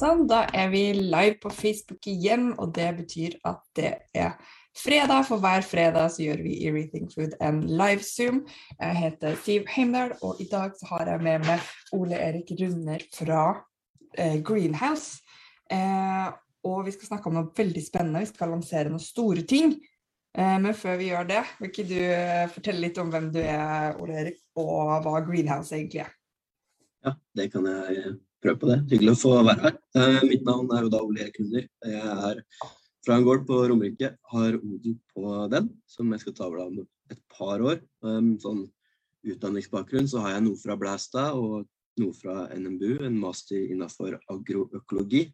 Sånn, da er vi live på Facebook igjen, og det betyr at det er fredag. For hver fredag så gjør vi i Rethink Food en live Zoom. Jeg heter Siv Heimdal, og i dag så har jeg med meg Ole Erik Runder fra eh, Greenhouse. Eh, og vi skal snakke om noe veldig spennende. Vi skal lansere noen store ting. Eh, men før vi gjør det, vil ikke du eh, fortelle litt om hvem du er, Ole Erik, og hva Greenhouse egentlig er? Ja, det kan jeg prøve på det. Hyggelig å få være her. Eh, mitt navn er jo Ole Erik. Jeg er fra en gård på Romerike. Har odel på den, som jeg skal ta over om et par år. Um, sånn utdanningsbakgrunn så har jeg noe fra Blæstad og noe fra NMBU, en master innenfor agroøkologi.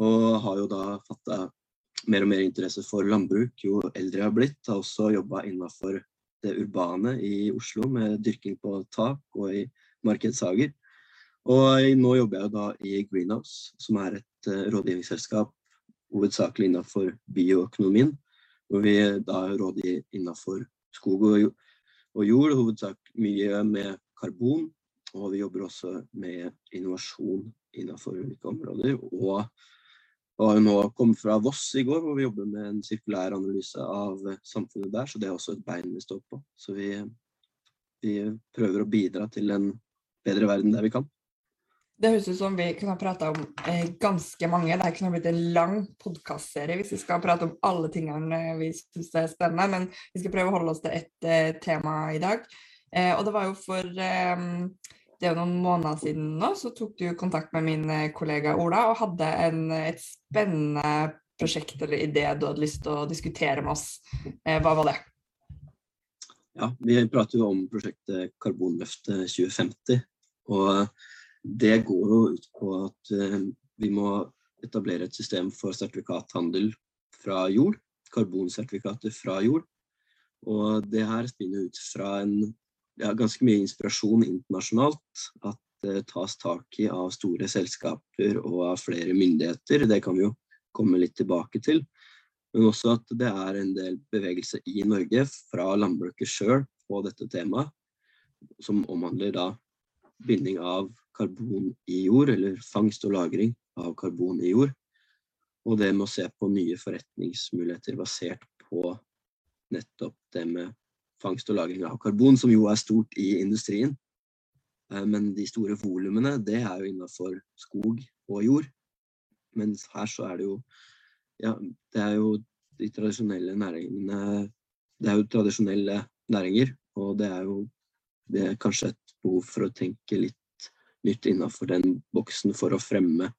Og har jo da fatta mer og mer interesse for landbruk jo eldre jeg har blitt. Har også jobba innenfor det urbane i Oslo med dyrking på tak og i markedshager. Og nå jobber jeg da i Greenhouse, som er et uh, rådgivningsselskap hovedsakelig innenfor bioøkonomien. Hvor vi da rådgir innenfor skog og, jord, hovedsak mye med karbon. Og vi jobber også med innovasjon innenfor ulike områder. Og har nå kommet fra Voss i går, hvor vi jobber med en sirkulær analyse av samfunnet der. Så det er også et bein vi står på. Så vi, vi prøver å bidra til en bedre verden der vi kan. Det høres ut som vi kunne ha prata om eh, ganske mange. Det kunne blitt en lang podkastserie hvis vi skal prate om alle tingene vi syns er spennende. Men vi skal prøve å holde oss til ett eh, tema i dag. Eh, og det var jo for eh, det er noen måneder siden nå, så tok du kontakt med min eh, kollega Ola og hadde en, et spennende prosjekt eller idé du hadde lyst til å diskutere med oss. Eh, hva var det? Ja, Vi prater jo om prosjektet Karbonløftet 2050. Og det går jo ut på at eh, vi må etablere et system for sertifikathandel fra jord. Karbonsertifikater fra jord. Og det her spinner ut fra en ja, ganske mye inspirasjon internasjonalt. At det tas tak i av store selskaper og av flere myndigheter. Det kan vi jo komme litt tilbake til. Men også at det er en del bevegelse i Norge fra landbruket sjøl på dette temaet. Som omhandler da binding av karbon i jord, eller fangst og lagring av karbon i jord. Og det med å se på nye forretningsmuligheter basert på nettopp det med fangst og lagring av karbon, som jo er stort i industrien. Eh, men de store volumene, det er jo innafor skog og jord. Mens her så er det jo Ja, det er jo de tradisjonelle næringene Det er jo tradisjonelle næringer, og det er jo det er kanskje et behov for å tenke litt nytt innenfor den boksen for å fremme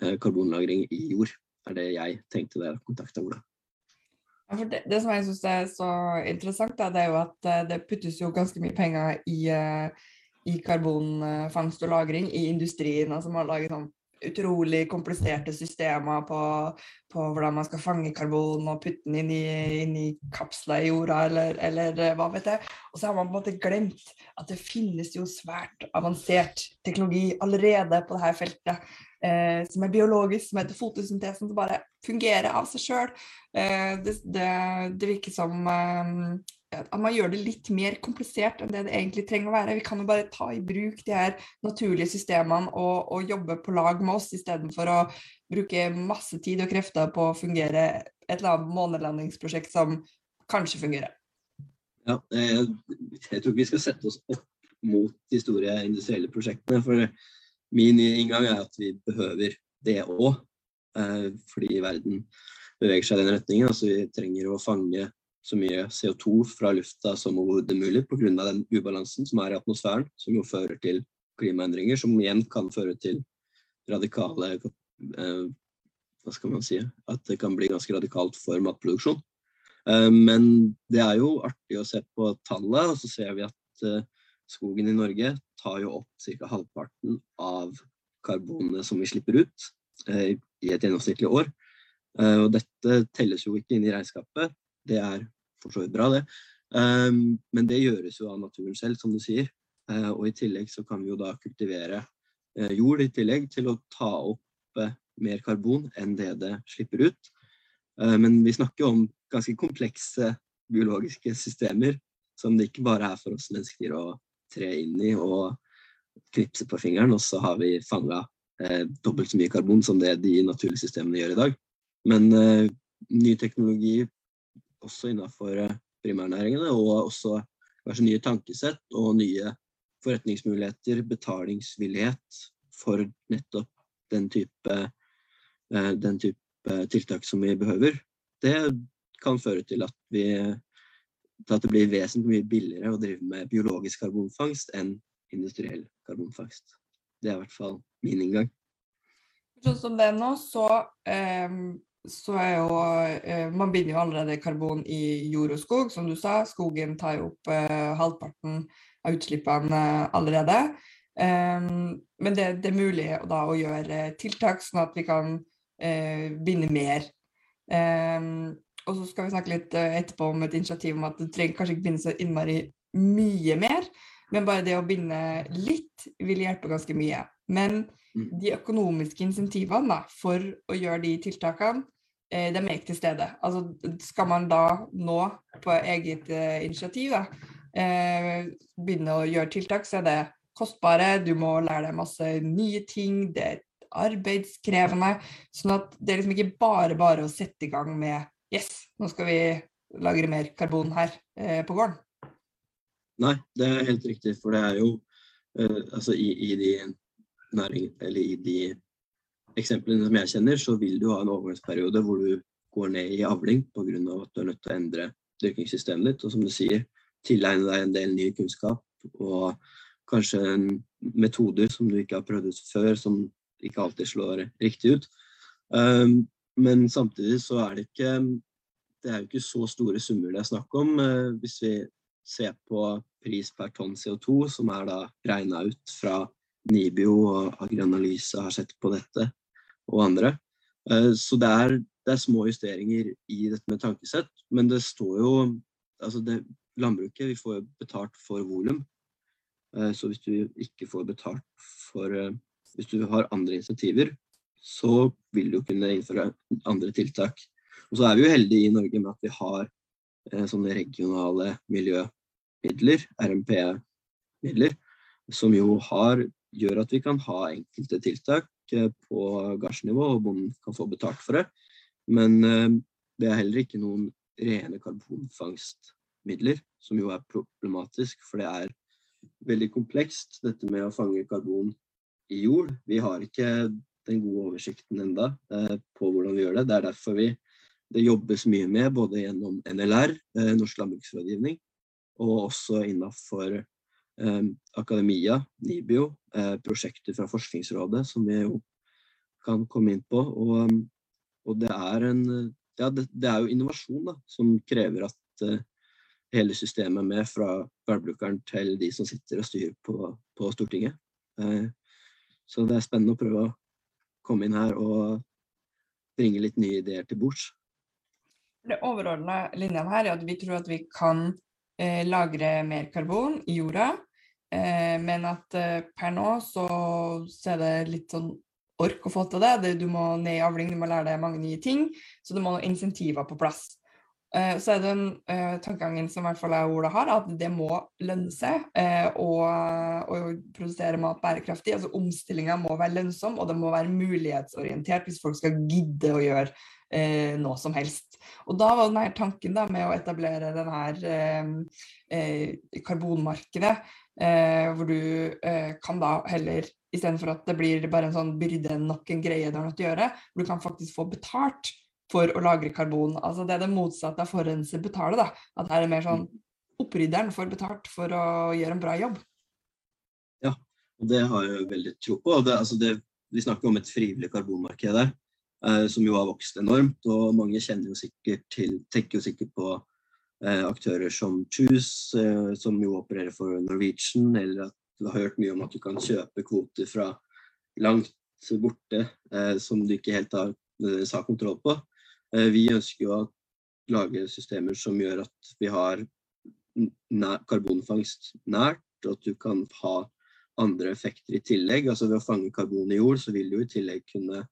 eh, karbonlagring i jord. er det jeg tenkte da jeg kontakta Ola. Ja, det, det, som jeg syns er så interessant, da, det er jo at uh, det puttes jo ganske mye penger i, uh, i karbonfangst og -lagring i industrien. altså Man lager sånn utrolig kompliserte systemer på, på, hvordan man skal fange karbon og putte den inn i, inn i kapsler i jorda, eller, eller, hva vet jeg. Og så har man på en måte glemt at det finnes jo svært avansert teknologi allerede på dette feltet. Eh, som er biologisk, som heter fotosyntesen, som bare fungerer av seg sjøl. Eh, det, det, det, virker som eh, at man gjør det litt mer komplisert enn det det egentlig trenger å være. Vi kan jo bare ta i bruk de her naturlige systemene og, og jobbe på lag med oss, istedenfor å bruke masse tid og krefter på å fungere et eller annet månelandingsprosjekt som kanskje fungerer. Ja, jeg, jeg tror ikke vi skal sette oss opp mot de store industrielle prosjektene. For min inngang er at vi behøver det òg, eh, fordi verden beveger seg i den retningen. Altså, vi trenger å fange så mye CO2 fra lufta som overhodet mulig pga. den ubalansen som er i atmosfæren, som jo fører til klimaendringer, som igjen kan føre til radikale eh, Hva skal man si? At det kan bli ganske radikalt for matproduksjon. Eh, men det er jo artig å se på tallet, og så ser vi at eh, skogen i Norge tar jo opp ca. halvparten av karbonet som vi slipper ut eh, i et gjennomsnittlig år. Eh, og dette telles jo ikke inn i regnskapet, det er for så vidt bra, det. Um, men det gjøres jo av naturen selv, som du sier. Uh, og i tillegg så kan vi jo da kultivere uh, jord i tillegg til å ta opp uh, mer karbon enn det det slipper ut. men vi snakker om ganske komplekse biologiske systemer som det ikke bare er for oss mennesker å tre inn i og knipse på fingeren, og så har vi fanga dobbelt så mye karbon som det de naturlige systemene gjør i dag. Men ny teknologi også innenfor eh, primærnæringene, og også kanskje nye tankesett og nye forretningsmuligheter, betalingsvillighet for nettopp den type, eh, den type tiltak som vi behøver, det kan føre til at, vi, til at det blir vesentlig mye billigere å drive med biologisk karbonfangst enn industriell karbonfangst. Det er i hvert fall min inngang. Sånn som det er nå, så, eh, så er jo eh, Man binder jo allerede karbon i jord og skog, som du sa. Skogen tar jo opp eh, halvparten av utslippene allerede. Um, men det, det, er mulig da å gjøre tiltak sånn at vi kan eh, binde mer. Um, og så skal vi snakke litt uh, etterpå om et initiativ om at det trenger kanskje ikke binde så innmari mye mer, men bare det å binde litt vil hjelpe ganske mye. Men. De økonomiske insentivene for å gjøre de tiltakene, eh, de er ikke til stede. Altså, skal man da nå på eget initiativ da, begynne å gjøre tiltak, så er det kostbare, du må lære deg masse nye ting, det er arbeidskrevende. Sånn at det er liksom ikke bare bare å sette i gang med Yes, nå skal vi lagre mer karbon her eh, på gården. Nei, det er helt riktig. For det er jo eh, altså i, i, de næring, eller i de eksemplene som jeg kjenner, så vil du ha en overgangsperiode hvor du går ned i avling pga. at du er nødt til å endre dyrkingssystemet ditt. Og som du sier, tilegne deg en del ny kunnskap og kanskje metoder som du ikke har prøvd ut før, som ikke alltid slår riktig ut. Um, men samtidig så er det ikke det er jo ikke så store summer det er snakk om. Uh, hvis vi ser på pris per tonn CO2, som er da regna ut fra Nibio og Agranalyse har sett på dette, og andre. Uh, så det er, det er, små justeringer i dette med tankesett, men det står jo altså det, Landbruket vi får betalt for volum, Eh, så hvis du ikke får betalt for eh, Hvis du har andre insentiver, så vil du kunne innføre andre tiltak. Og så er vi jo heldige i Norge med at vi har eh, sånne regionale miljømidler, RMP-midler, som jo har, gjør at vi kan ha enkelte tiltak på gardsnivå, og bonden kan få betalt for det. Men det er heller ikke noen rene karbonfangstmidler, som jo er problematisk, for det er veldig komplekst, dette med å fange karbon i jord. Vi har ikke den gode oversikten enda eh, på hvordan vi gjør det. Det er derfor vi, det jobbes mye med, både gjennom NLR, eh, Norsk landbruksrådgivning, og også innafor eh, akademia, NIBIO, eh, prosjekter fra Forskningsrådet, som vi jo kan komme inn på. Og, og det, er en, ja, det, det, er jo innovasjon da, som krever at eh, hele systemet med, fra gårdbrukeren til de som sitter og styrer på, på Stortinget. Eh, så det er spennende å prøve å komme inn her og bringe litt nye ideer til bords. Det overordna linja her er at vi tror at vi kan eh, lagre mer karbon i jorda, eh, men at eh, per nå så, så, er det litt sånn ork å få til det. det. Du må ned i avling, du må lære deg mange nye ting, så du må noen insentiver på plass. Eh, så er den uh, tankegangen som i hvert fall jeg og Ola har, at det må lønne seg uh, å, å, produsere mat bærekraftig. altså Omstillinga må være lønnsom, og det må være mulighetsorientert hvis folk skal gidde å gjøre Eh, noe som helst. Og da var denne tanken da, med å etablere denne karbonmarkedet, hvor du kan da heller Istedenfor at det blir bare en sånn byrde, nok en greie du har nødt til å gjøre, hvor du kan faktisk få betalt for å lagre karbon. Altså det er det motsatte av forurenser betaler. da. At her er mer sånn opprydderen får betalt for å gjøre en bra jobb. Ja, og det har jeg veldig tro på. Det, altså det, vi snakker om et frivillig karbonmarked der, eh, som jo har vokst enormt. Og mange kjenner jo sikkert til, tenker jo sikkert på eh, aktører som Choose, eh, som jo opererer for Norwegian, eller at du har hørt mye om at du kan kjøpe kvoter fra langt borte eh, som du ikke helt har nødvendigvis kontroll på. Eh, vi ønsker jo å lage systemer som gjør at vi har karbonfangst nært, og at du kan ha andre effekter i tillegg. Altså Ved å fange karbon i jord, så vil du i tillegg kunne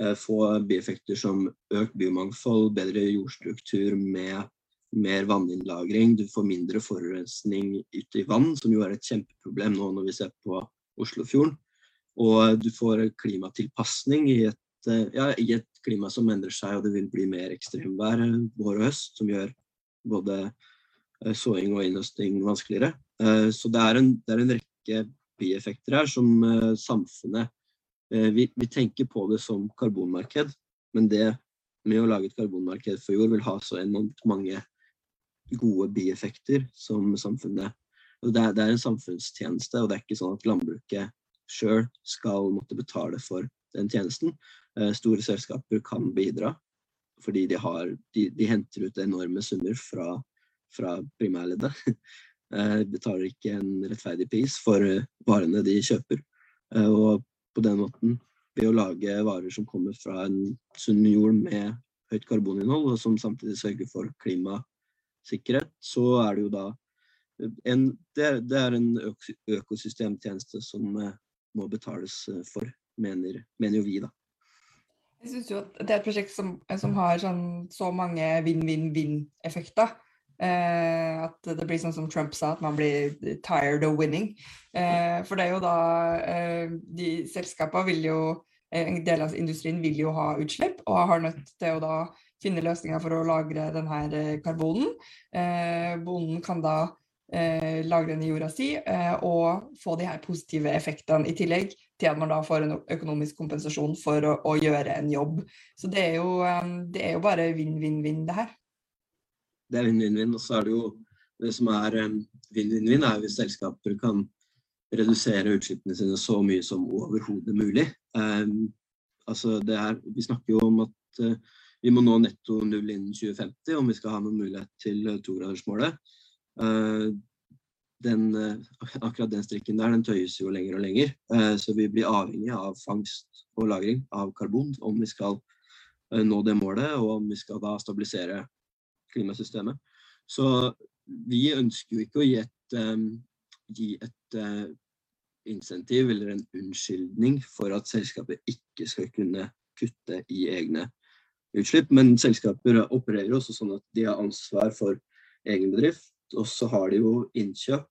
eh, få bieffekter som økt biomangfold, bedre jordstruktur med mer vanninnlagring. Du får mindre forurensning ute i vann, som jo er et kjempeproblem nå når vi ser på Oslofjorden. Og du får klimatilpasning i et, ja, i et klima som endrer seg, og det vil bli mer ekstremvær vår og høst, som gjør både såing og innhøsting vanskeligere. Så det er en, det er en rekke bieffekter her som samfunnet vi, vi tenker på det som karbonmarked, men det med å lage et karbonmarked for jord vil ha så enormt mange gode bieffekter som samfunnet det er, det er, en samfunnstjeneste, og det er ikke sånn at landbruket sjøl skal måtte betale for den tjenesten. Eh, store selskaper kan bidra, fordi de, har, de, de henter ut enorme summer fra, fra primærleddet. Eh, betaler ikke en rettferdig pris for eh, varene de kjøper. Og på den måten, ved å lage varer som kommer fra en sunn jord med høyt karboninnhold, og som samtidig sørger for klimasikkerhet, så er det jo da en, det, det er en økosystemtjeneste som eh, må betales eh, for, mener, mener jo vi, da. Jeg syns jo at det er et prosjekt som, som har sånn, så mange vinn-vinn-vinn-effekter. Eh, at det blir sånn som Trump sa, at man blir tired of winning. Eh, for det er jo da eh, De selskapene vil jo eh, En del av industrien vil jo ha utslipp, og har nødt til å da finne løsninger for å lagre denne karbonen. bonden kan da eh, lagre den i jorda si, eh, og få de her positive effektene i tillegg til at man da får en økonomisk kompensasjon for å, å gjøre en jobb. Så det er jo, det er jo bare vinn-vinn-vinn, det her. Det er vinn-vinn-vinn, og så er det jo det som er vinn-vinn-vinn, er hvis selskaper kan redusere utslippene sine så mye som overhodet mulig. Um, altså er, vi snakker jo om at uh, vi må nå netto null innen 2050 om vi skal ha noen mulighet til togradersmålet. Eh, den, eh, akkurat den strikken der den tøyes jo lenger og lenger. Eh, så vi blir avhengig av fangst og lagring av karbon om vi skal nå det målet, og om vi skal da stabilisere klimasystemet. Så vi ønsker jo ikke å gi et, gi et insentiv eller en unnskyldning for at selskapet ikke skal kunne kutte i egne utslipp. Men selskaper opererer også sånn at de har ansvar for egen bedrift og så har de jo innkjøp.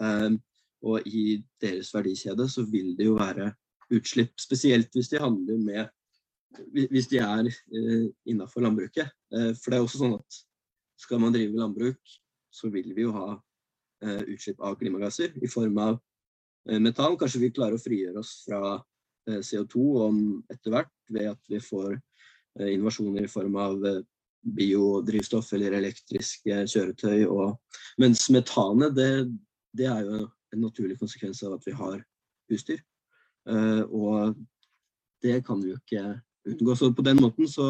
Um, og i deres verdikjede så vil det jo være utslipp, spesielt hvis de handler med hvis de er uh, innafor landbruket. Uh, for det er også sånn at skal man drive landbruk, så vil vi jo ha uh, utslipp av klimagasser i form av metan. Kanskje vi klarer å frigjøre oss fra CO2 etter hvert ved at vi får innovasjoner i form av biodrivstoff eller elektriske kjøretøy. Og, mens metanet, det, det, er jo en naturlig konsekvens av at vi har husdyr. Og det kan vi jo ikke unngå. Så på den måten så,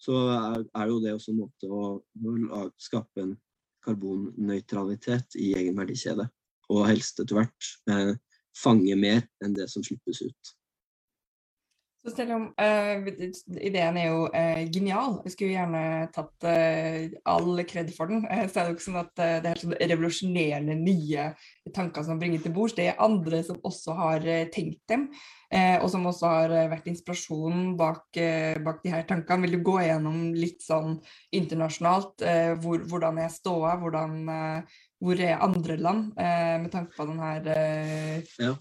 så er, jo det også en måte å, skape en karbonnøytralitet i egen verdikjede. Og helst etter hvert fange mer enn det som slippes ut. Så selv om uh, ideen er jo uh, genial, vi skulle gjerne tatt uh, all kred for den, så er det jo ikke sånn at det er helt sånn revolusjonerende nye tanker som bringer til bords. Det er andre som også har tenkt dem, og som også har vært inspirasjonen bak, bak de her tankene. Vil du gå igjennom litt sånn internasjonalt hvor, hvordan er ståa, hvordan, hvor er andre land med tanke på denne ja.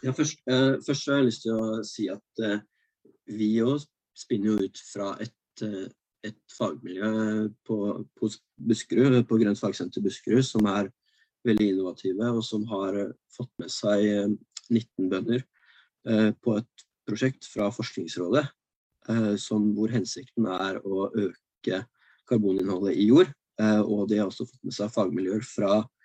Ja, først, uh, først, har jeg lyst til å si at uh, vi òg spinner jo ut fra et, uh, et fagmiljø på, på Buskerud, på Grønt fagsenter Buskerud, som er veldig innovative, og som har fått med seg 19 bønder på et prosjekt fra Forskningsrådet, som, hvor hensikten er å øke karboninnholdet i jord. og de har også fått med seg fagmiljøer fra Eh,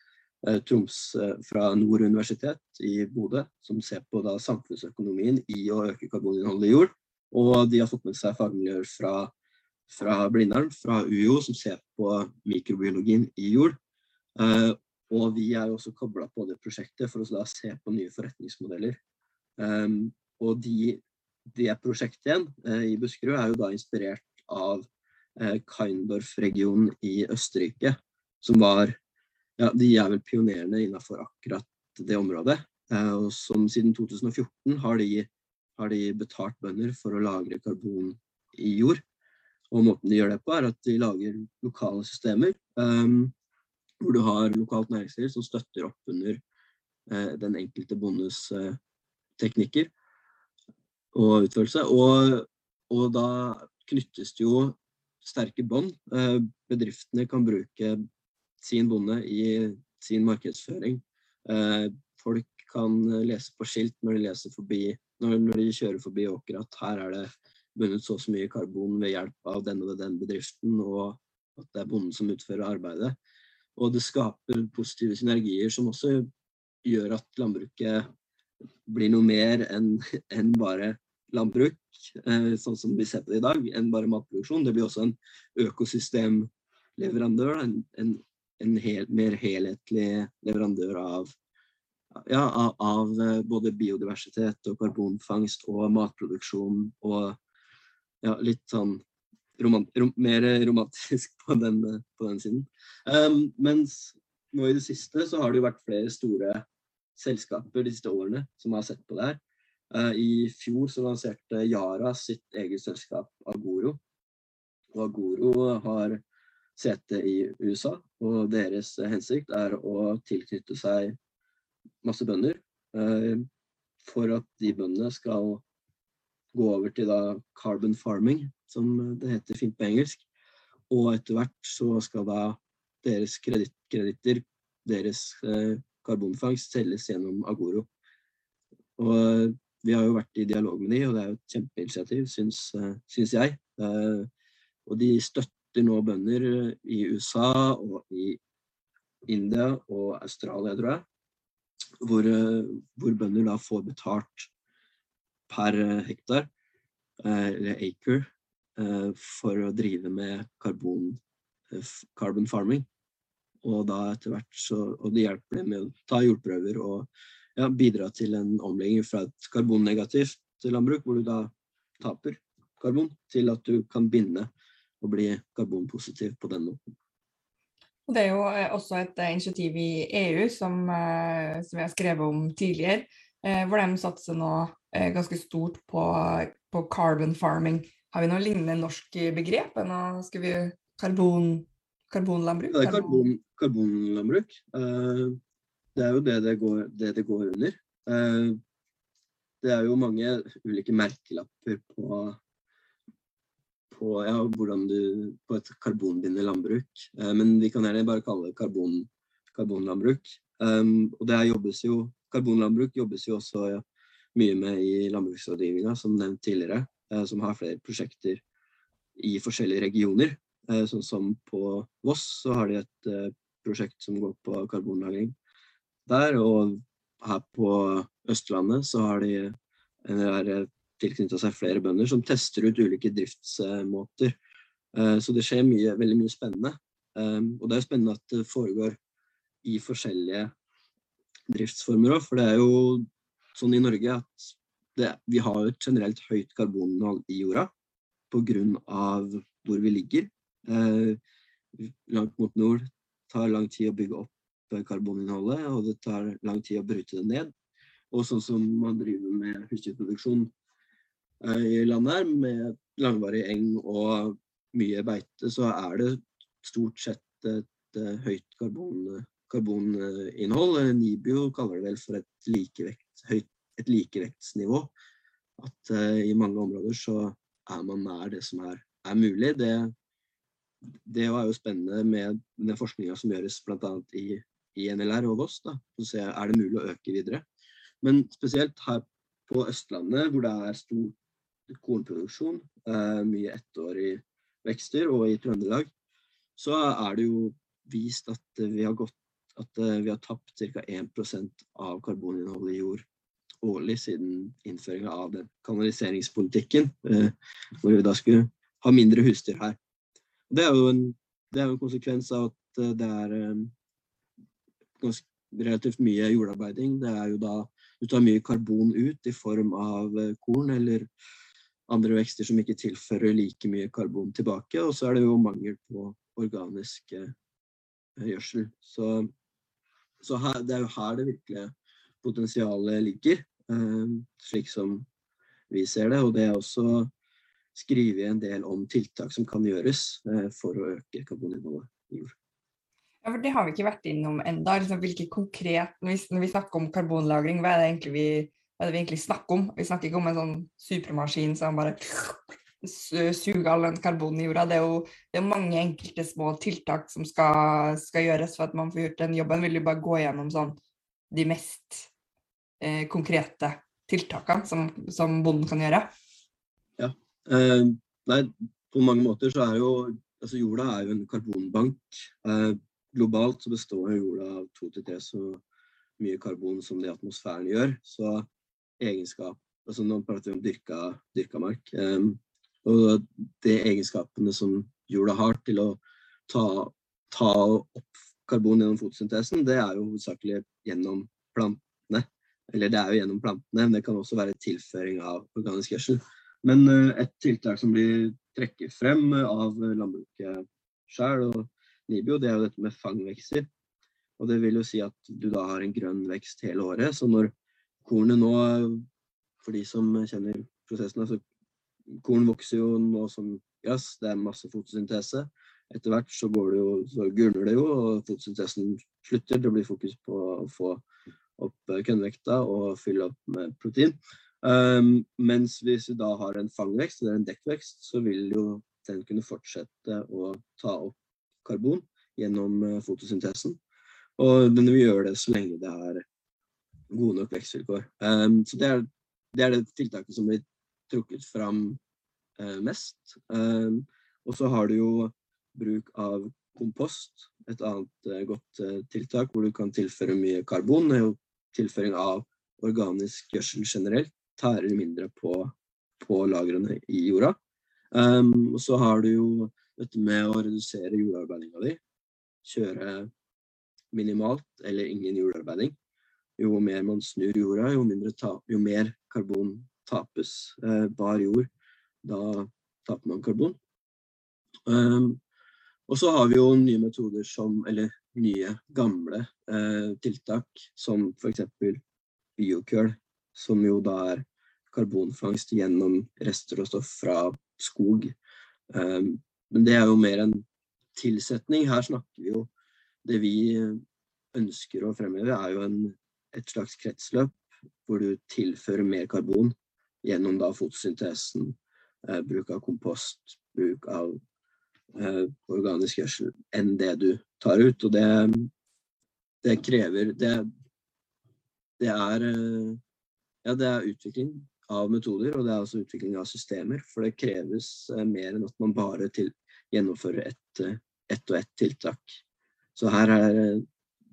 Troms eh, fra Nord universitet i Bodø, som ser på da, samfunnsøkonomien i å øke karboninnholdet i jord. Og de har fått med seg fagmiljøer fra, fra Blindern, fra UiO, som ser på mikrobiologien i jord. Uh, og vi er også kobla på det prosjektet for å da se på nye forretningsmodeller. Um, og de, det prosjektet igjen uh, i Buskerud er jo da inspirert av uh, Kaindorf-regionen i Østerrike, som var ja, de er vel pionerende innenfor akkurat det området. Eh, og som siden 2014 har de, har de, betalt bønder for å lagre karbon i jord. Og måten de gjør det på, er at de lager lokale systemer. Um, hvor du har lokalt næringsliv som støtter opp under uh, den enkelte bondes uh, teknikker og utførelse. Og, og da knyttes det jo sterke bånd. Bedriftene kan bruke sin bonde i sin markedsføring. Eh, folk kan lese på skilt når de, forbi, når de kjører forbi åker at her er det bundet så og så mye karbon ved hjelp av den og den bedriften, og at det er bonden som utfører arbeidet. Og det skaper positive synergier som også gjør at landbruket blir noe mer enn en bare landbruk, eh, sånn som vi ser på det i dag, enn bare matproduksjon. Det blir også en økosystemleverandør, en, en, en hel, mer helhetlig leverandør av, ja, av, av, eh, både biodiversitet og karbonfangst og matproduksjon og ja, litt sånn romant, rom, mer romantisk på den, på den siden. Um, mens nå i det siste så har det jo vært flere store selskaper de siste årene som har sett på det her. Uh, I fjor så lanserte Yara sitt eget selskap Agoro. Og Agoro har sete i USA, og deres hensikt er å tilknytte seg masse bønder. Eh, for at de bøndene skal gå over til da carbon farming, som det heter fint på engelsk. Og etter hvert så skal da deres kreditter, deres eh, karbonfangst, selges gjennom Agoro. Og vi har jo vært i dialog med de, og det er jo et kjempeinitiativ, syns, eh, syns jeg. Eh, og de støtter nå bønder i USA og i India og Australia, tror jeg. Hvor, eh, hvor bønder da får betalt per hektar, eller acre, for å drive med karbon, carbon farming. Og da etter hvert så, og det hjelper med å ta jordprøver og ja, bidra til en omlegging fra et karbonnegativt landbruk, hvor du da taper karbon, til at du kan binde og bli karbonpositiv på den måten. Det er jo eh, også et eh, initiativ i EU som, eh, som jeg har skrevet om tidligere, hvor de satser nå ganske stort på, på carbon farming. Har vi noe lignende norsk begrep? Nå skal vi karbon, karbonlandbruk? Ja, det er karbon, karbonlandbruk. Det er jo det det går, det det går under. Det er jo mange ulike merkelapper på, på, ja, du, på et karbonbindende landbruk. Eh, men vi kan gjerne bare kalle det karbon, karbonlandbruk. Um, og det jobbes jo, karbonlandbruk jobbes jo også ja, mye med i landbruksrådgivninga, som nevnt tidligere. Eh, som har flere prosjekter i forskjellige regioner. Eh, sånn som på Voss så har de et eh, prosjekt som går på karbonlagring der. Og her på Østlandet så har de en, eh, tilknytta seg flere bønder som tester ut ulike driftsmåter. Eh, så det skjer mye, veldig mye spennende. Eh, og det er spennende at det foregår i forskjellige driftsformer òg, for det er jo sånn i Norge at det, vi har et generelt høyt karboninnhold i jorda pga. hvor vi ligger. langt mot nord tar lang tid å bygge opp karboninnholdet, og det tar lang tid å bryte det ned. Og sånn som man driver med husdyrproduksjon eh, i landet her, med langvarig eng og mye beite, så er det stort sett et uh, høyt karbon, karboninnhold. Nibio kaller det vel for et, likevekt, høyt, et likevektsnivå. At uh, i mange områder så er man nær det som er, er mulig. Det, det er jo spennende med den forskninga som gjøres bl.a. i i NLR og Voss. Da, så se er det mulig å øke videre. Men spesielt her på Østlandet, hvor det er stor kornproduksjon, eh, mye ettårige vekster, og i Trøndelag, så er det jo vist at vi har, gått, at eh, vi har tapt ca. 1% av karboninnholdet i jord årlig siden innføringa av den kanaliseringspolitikken, eh, hvor vi da skulle ha mindre husdyr her. Det er jo en, er en konsekvens av at det er ganske relativt mye jordarbeiding. Det er jo da du tar mye karbon ut i form av korn eller andre vekster som ikke tilfører like mye karbon tilbake. Og så er det jo mangel på organisk eh, gjødsel. Så, så her, det er jo her det virkelige potensialet ligger, eh, slik som vi ser det. Og det er også skrive en del om tiltak som kan gjøres for å øke karboninnholdet i jord. Ja, for Det har vi ikke vært innom enda. Liksom, hvilke konkret, når vi, snakker om karbonlagring, hva er det egentlig vi hva er det vi egentlig snakker om. Vi snakker ikke om en sånn supermaskin som bare suger all den karbonen i jorda. Det er jo det er mange enkelte små tiltak som skal, skal, gjøres for at man får gjort den jobben. Vil du bare gå gjennom sånn de mest eh, konkrete tiltakene som, som, bonden kan gjøre? Ja. Eh, nei, på mange måter så er jo altså jorda er jo en karbonbank. Eh, globalt så består jorda av to til tre så mye karbon som det atmosfæren gjør. Så egenskap altså Nå prater vi om dyrka, dyrka mark. Um, og de egenskapene som jorda har til å ta, ta opp karbon gjennom fotosyntesen, det er jo hovedsakelig gjennom plantene. Eller det er jo gjennom plantene, men det kan også være tilføring av organisk gjødsel. Men uh, et tiltak som blir trekket frem av landbruket sjøl og Nibio, det er jo dette med fangvekster. Og det vil jo si at du da har en grønn vekst hele året. Så når kornet nå, for de som kjenner prosessen, altså korn vokser jo nå som gress, det er masse fotosyntese. Etter hvert så, går jo, så gulner det jo, og fotosyntesen slutter. Det blir fokus på å få opp kønnvekta og fylle opp med protein. Um, mens hvis vi da har en fangvekst eller en dekkvekst, så vil jo den kunne fortsette å ta opp karbon gjennom uh, fotosyntesen. Og den vil gjøre det så lenge det er gode nok vekstvilkår. Um, så det er, det er, det tiltaket som blir trukket fram uh, mest. Um, og så har du jo bruk av kompost, et annet uh, godt uh, tiltak hvor du kan tilføre mye karbon. Det er jo tilføring av organisk gjødsel generelt. Tærer mindre på, på lagrene i jorda. Um, og så har du jo dette med å redusere jordarbeidinga di. Kjøre minimalt eller ingen jordarbeiding jo mer man snur jorda, jo, ta, jo mer karbon tapes. Eh, bar jord, da taper man karbon. Um, og så har vi jo nye metoder som, eller nye, gamle eh, tiltak, som f.eks. biokøl, som jo da er karbonfangst gjennom rester og stoff fra skog. Um, men det er jo mer en tilsetning. Her snakker vi jo Det vi ønsker å fremheve, er jo en et slags kretsløp hvor du tilfører mer karbon gjennom da fotosyntesen, eh, bruk av kompost, bruk av eh, organisk gjødsel, enn det du tar ut. Og det, det krever det, det, er eh, ja, det er utvikling av metoder, og det er også utvikling av systemer. For det kreves eh, mer enn at man bare til, gjennomfører ett et og ett tiltak. Så her er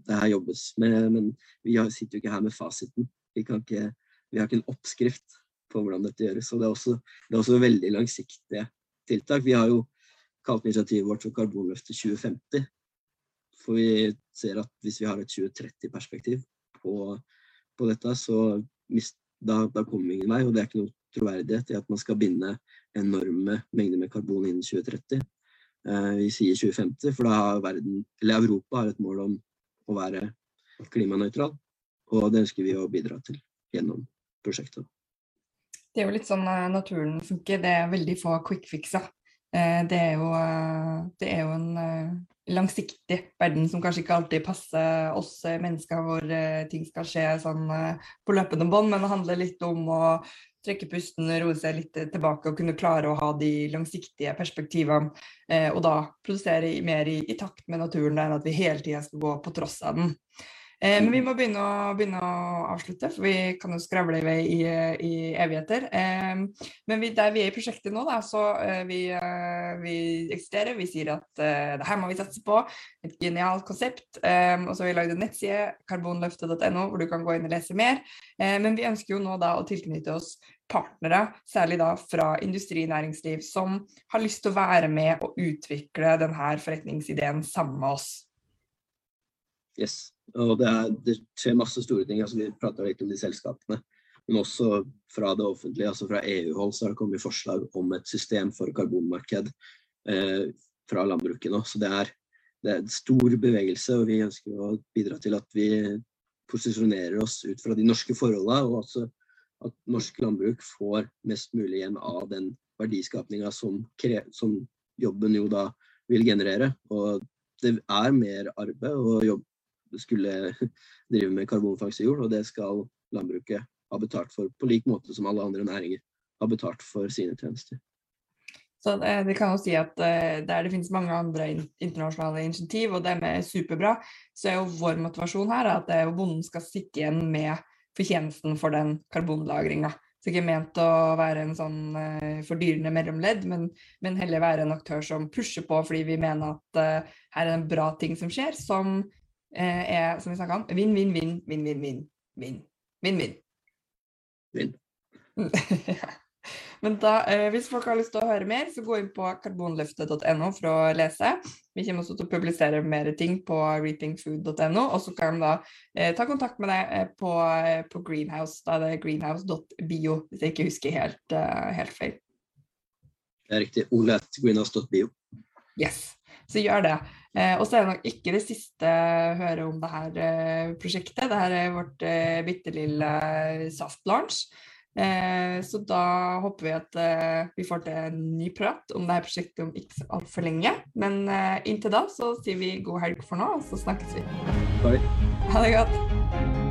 det her jobbes med, men vi sitter jo ikke her med fasiten. Vi, ikke, vi, har ikke en oppskrift på hvordan dette gjøres. og Det er også, det er også veldig langsiktige tiltak. Vi har jo kalt initiativet vårt for Karbonløftet 2050. For vi ser at hvis vi har et 2030-perspektiv på, på, dette, så mist, da, da, kommer vi ingen vei. Og det er ikke noe troverdighet i at man skal binde enorme mengder med karbon innen 2030. Eh, vi sier 2050, for da har verden, eller Europa har et mål om å være klimanøytral. Og det ønsker vi å bidra til gjennom prosjektet. Det er jo litt sånn uh, naturen funker. Det er veldig få quick fixer. Uh, det, er jo, uh, det er jo en langsiktig verden som kanskje ikke alltid passer oss mennesker, hvor ting skal skje sånn på løpende bånd, men det handler litt om å trekke pusten, roe seg litt tilbake og kunne klare å ha de langsiktige perspektivene. Eh, og da produsere mer i, i, takt med naturen enn at vi hele tida skal gå på tross av den. Eh, men vi må begynne å, begynne å, avslutte, for vi kan jo skravle i vei i, i evigheter. Eh, men vi, der vi er i prosjektet nå, da, så eh, vi, eh, vi eksisterer. Vi sier at eh, det her må vi satse på. Et genialt konsept. Eh, og så har vi lagd en nettside, karbonløftet.no, hvor du kan gå inn og lese mer. men vi ønsker jo nå da å tilknytte oss partnere, særlig da fra industri og næringsliv, som har lyst til å være med og utvikle denne forretningsideen sammen med oss. Yes. Og det, er, det, skjer masse store ting. altså Vi prata litt om de selskapene. Men også fra det offentlige, altså fra EU-hold, så har det kommet forslag om et system for karbonmarked eh, fra landbruket nå. Så det er, det er en stor bevegelse, og vi ønsker å bidra til at vi posisjonerer oss ut fra de norske forholdene, og også at norsk landbruk får mest mulig igjen av den verdiskapinga som, som, jobben jo da vil generere. Og det er mer arbeid og jobbe skulle drive med karbonfangst i jord, og det skal landbruket ha betalt for, på lik måte som alle andre næringer har betalt for sine tjenester. Så det, det kan jo si at uh, der det finnes mange andre internasjonale initiativ, og dem er superbra, så er jo vår motivasjon her at uh, bonden skal sitte igjen med fortjenesten for den karbonlagringa. Så ikke ment å være en sånn fordyrende mellomledd, men, men, heller være en aktør som pusher på fordi vi mener at her er det en bra ting som skjer, som er, som vi snakka om, vinn-vinn-vinn, vinn-vinn-vinn. Vinn-vinn. Vinn. Men da, eh, hvis folk har lyst til å høre mer, så gå inn på karbonløftet.no for å lese. Vi kommer også til å publisere mer ting på reapingfood.no, og så kan de da eh, ta kontakt med deg eh, på, eh, på, Greenhouse. Da det er det greenhouse.bio, hvis jeg ikke husker helt, uh, helt feil. Det er riktig. Olet greenhouse.bio. Yes, så gjør det. Eh, og så er det nok ikke det siste høre om det her eh, prosjektet. Dette er vårt eh, bitte lille soft launch. Eh, så da håper vi at eh, vi får til en ny prat om dette prosjektet om ikke så altfor lenge. Men eh, inntil da så sier vi god helg for nå, og så snakkes vi. Bye. Ha det godt.